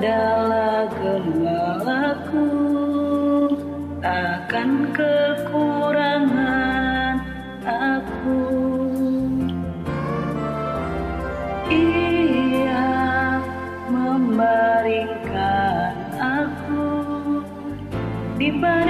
adalah gembalaku akan kekurangan aku. Ia membaringkan aku di bar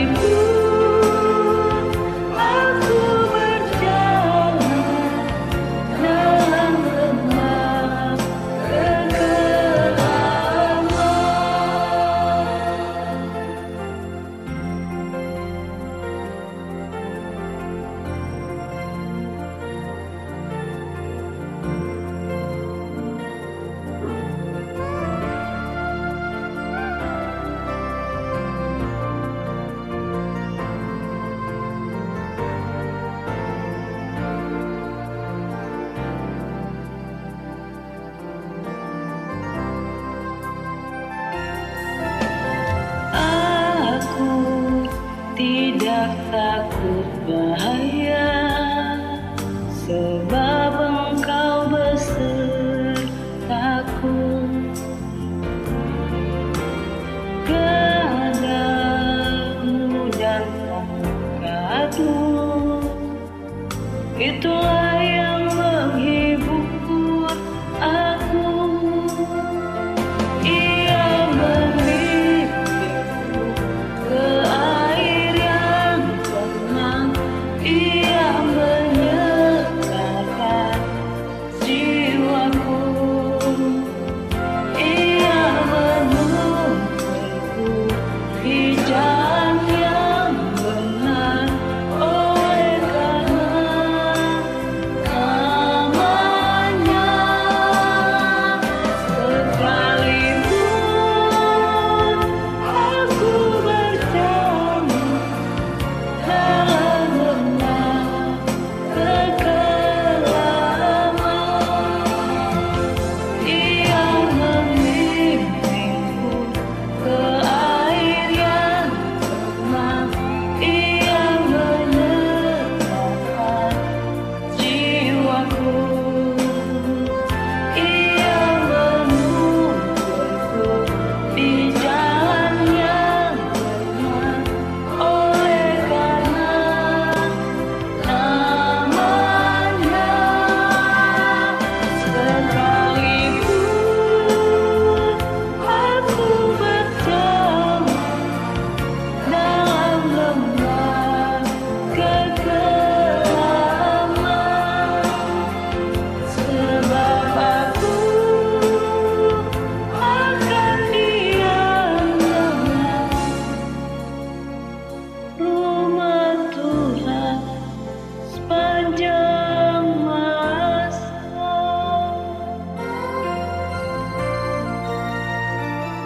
tidak takut bahaya. Sebab engkau besertaku kepadamu dan pemukatmu itulah